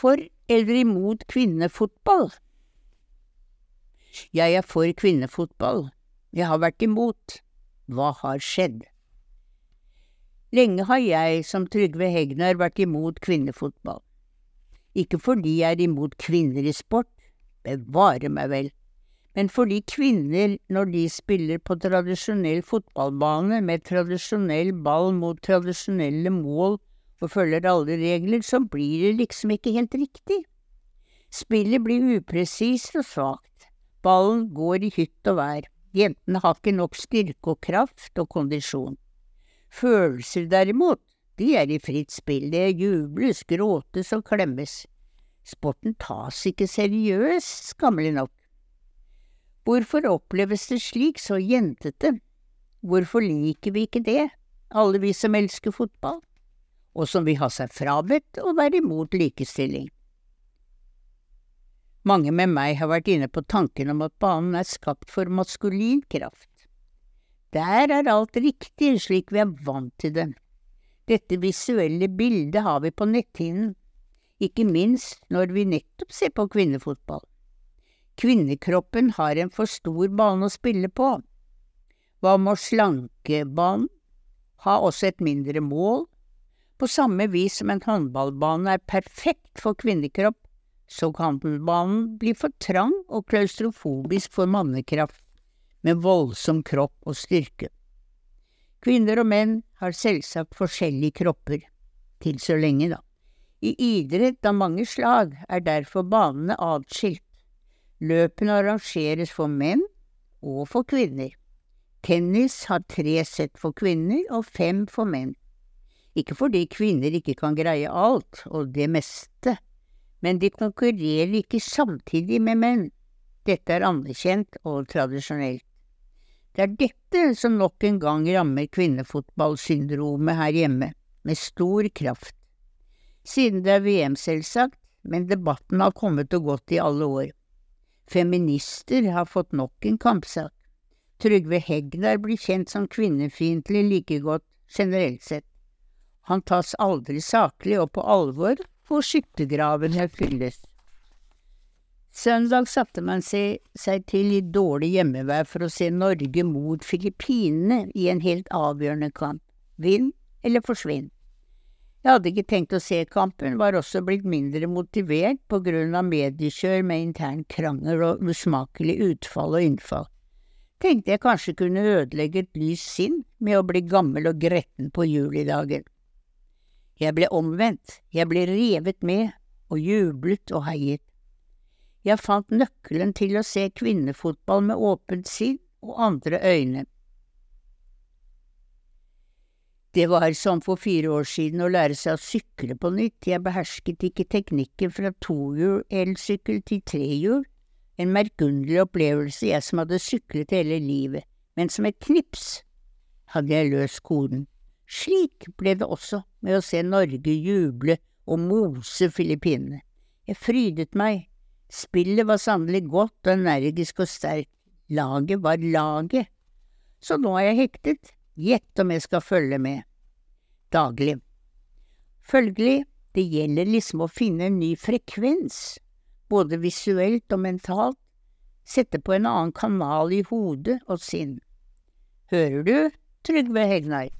for eller imot kvinnefotball? Jeg er for kvinnefotball. Jeg har vært imot. Hva har skjedd? Lenge har jeg, som Trygve Hegnar, vært imot kvinnefotball. Ikke fordi jeg er imot kvinner i sport, bevare meg vel, men fordi kvinner, når de spiller på tradisjonell fotballbane med tradisjonell ball mot tradisjonelle mål og følger alle regler, så blir det liksom ikke helt riktig. Spillet blir upresist og svakt. Ballen går i hytt og vær. Jentene har ikke nok styrke og kraft og kondisjon. Følelser derimot, de er i fritt spill, det jubles, gråtes og klemmes. Sporten tas ikke seriøst, skammelig nok. Hvorfor oppleves det slik så jentete? Hvorfor liker vi ikke det, alle vi som elsker fotball, og som vil ha seg frabedt å være imot likestilling? Mange med meg har vært inne på tanken om at banen er skapt for maskulin kraft. Der er alt riktig slik vi er vant til det. Dette visuelle bildet har vi på netthinnen, ikke minst når vi nettopp ser på kvinnefotball. Kvinnekroppen har en for stor bane å spille på. Hva med å slanke banen? Ha også et mindre mål? På samme vis som en håndballbane er perfekt for kvinnekropp, så kan banen bli for trang og klaustrofobisk for mannekraft, med voldsom kropp og styrke. Kvinner og menn har selvsagt forskjellige kropper, til så lenge, da. I idrett av mange slag er derfor banene atskilt. Løpene arrangeres for menn og for kvinner. Tennis har tre sett for kvinner og fem for menn. Ikke fordi kvinner ikke kan greie alt, og det meste, men de konkurrerer ikke samtidig med menn. Dette er anerkjent og tradisjonelt. Det er dette som nok en gang rammer kvinnefotballsyndromet her hjemme, med stor kraft. Siden det er VM, selvsagt, men debatten har kommet og gått i alle år. Feminister har fått nok en kampsak. Trygve Hegnar blir kjent som kvinnefiendtlig like godt generelt sett. Han tas aldri saklig og på alvor hvor skyttergravene fylles. Søndag satte man seg, seg til i dårlig hjemmevær for å se Norge mot Filippinene i en helt avgjørende kamp. Vinn eller forsvinn. Jeg hadde ikke tenkt å se kampen, var også blitt mindre motivert på grunn av mediekjør med intern krangel og usmakelig utfall og innfall. Tenkte jeg kanskje kunne ødelegge et lyst sinn med å bli gammel og gretten på julidagen. Jeg ble omvendt, jeg ble revet med og jublet og heiet. Jeg fant nøkkelen til å se kvinnefotball med åpent sinn og andre øyne. Det var som for fire år siden å lære seg å sykle på nytt, jeg behersket ikke teknikken fra tohjul elsykkel til trehjul, en merkunderlig opplevelse jeg som hadde syklet hele livet, men som et knips hadde jeg løst koden. Slik ble det også med å se Norge juble og mose Filippinene. Jeg frydet meg, spillet var sannelig godt og energisk og sterkt, laget var laget, så nå er jeg hektet, gjett om jeg skal følge med. Daglig. Følgelig, det gjelder liksom å finne en ny frekvens, både visuelt og mentalt, sette på en annen kanal i hodet og sinn. Hører du, Trygve Hegnar?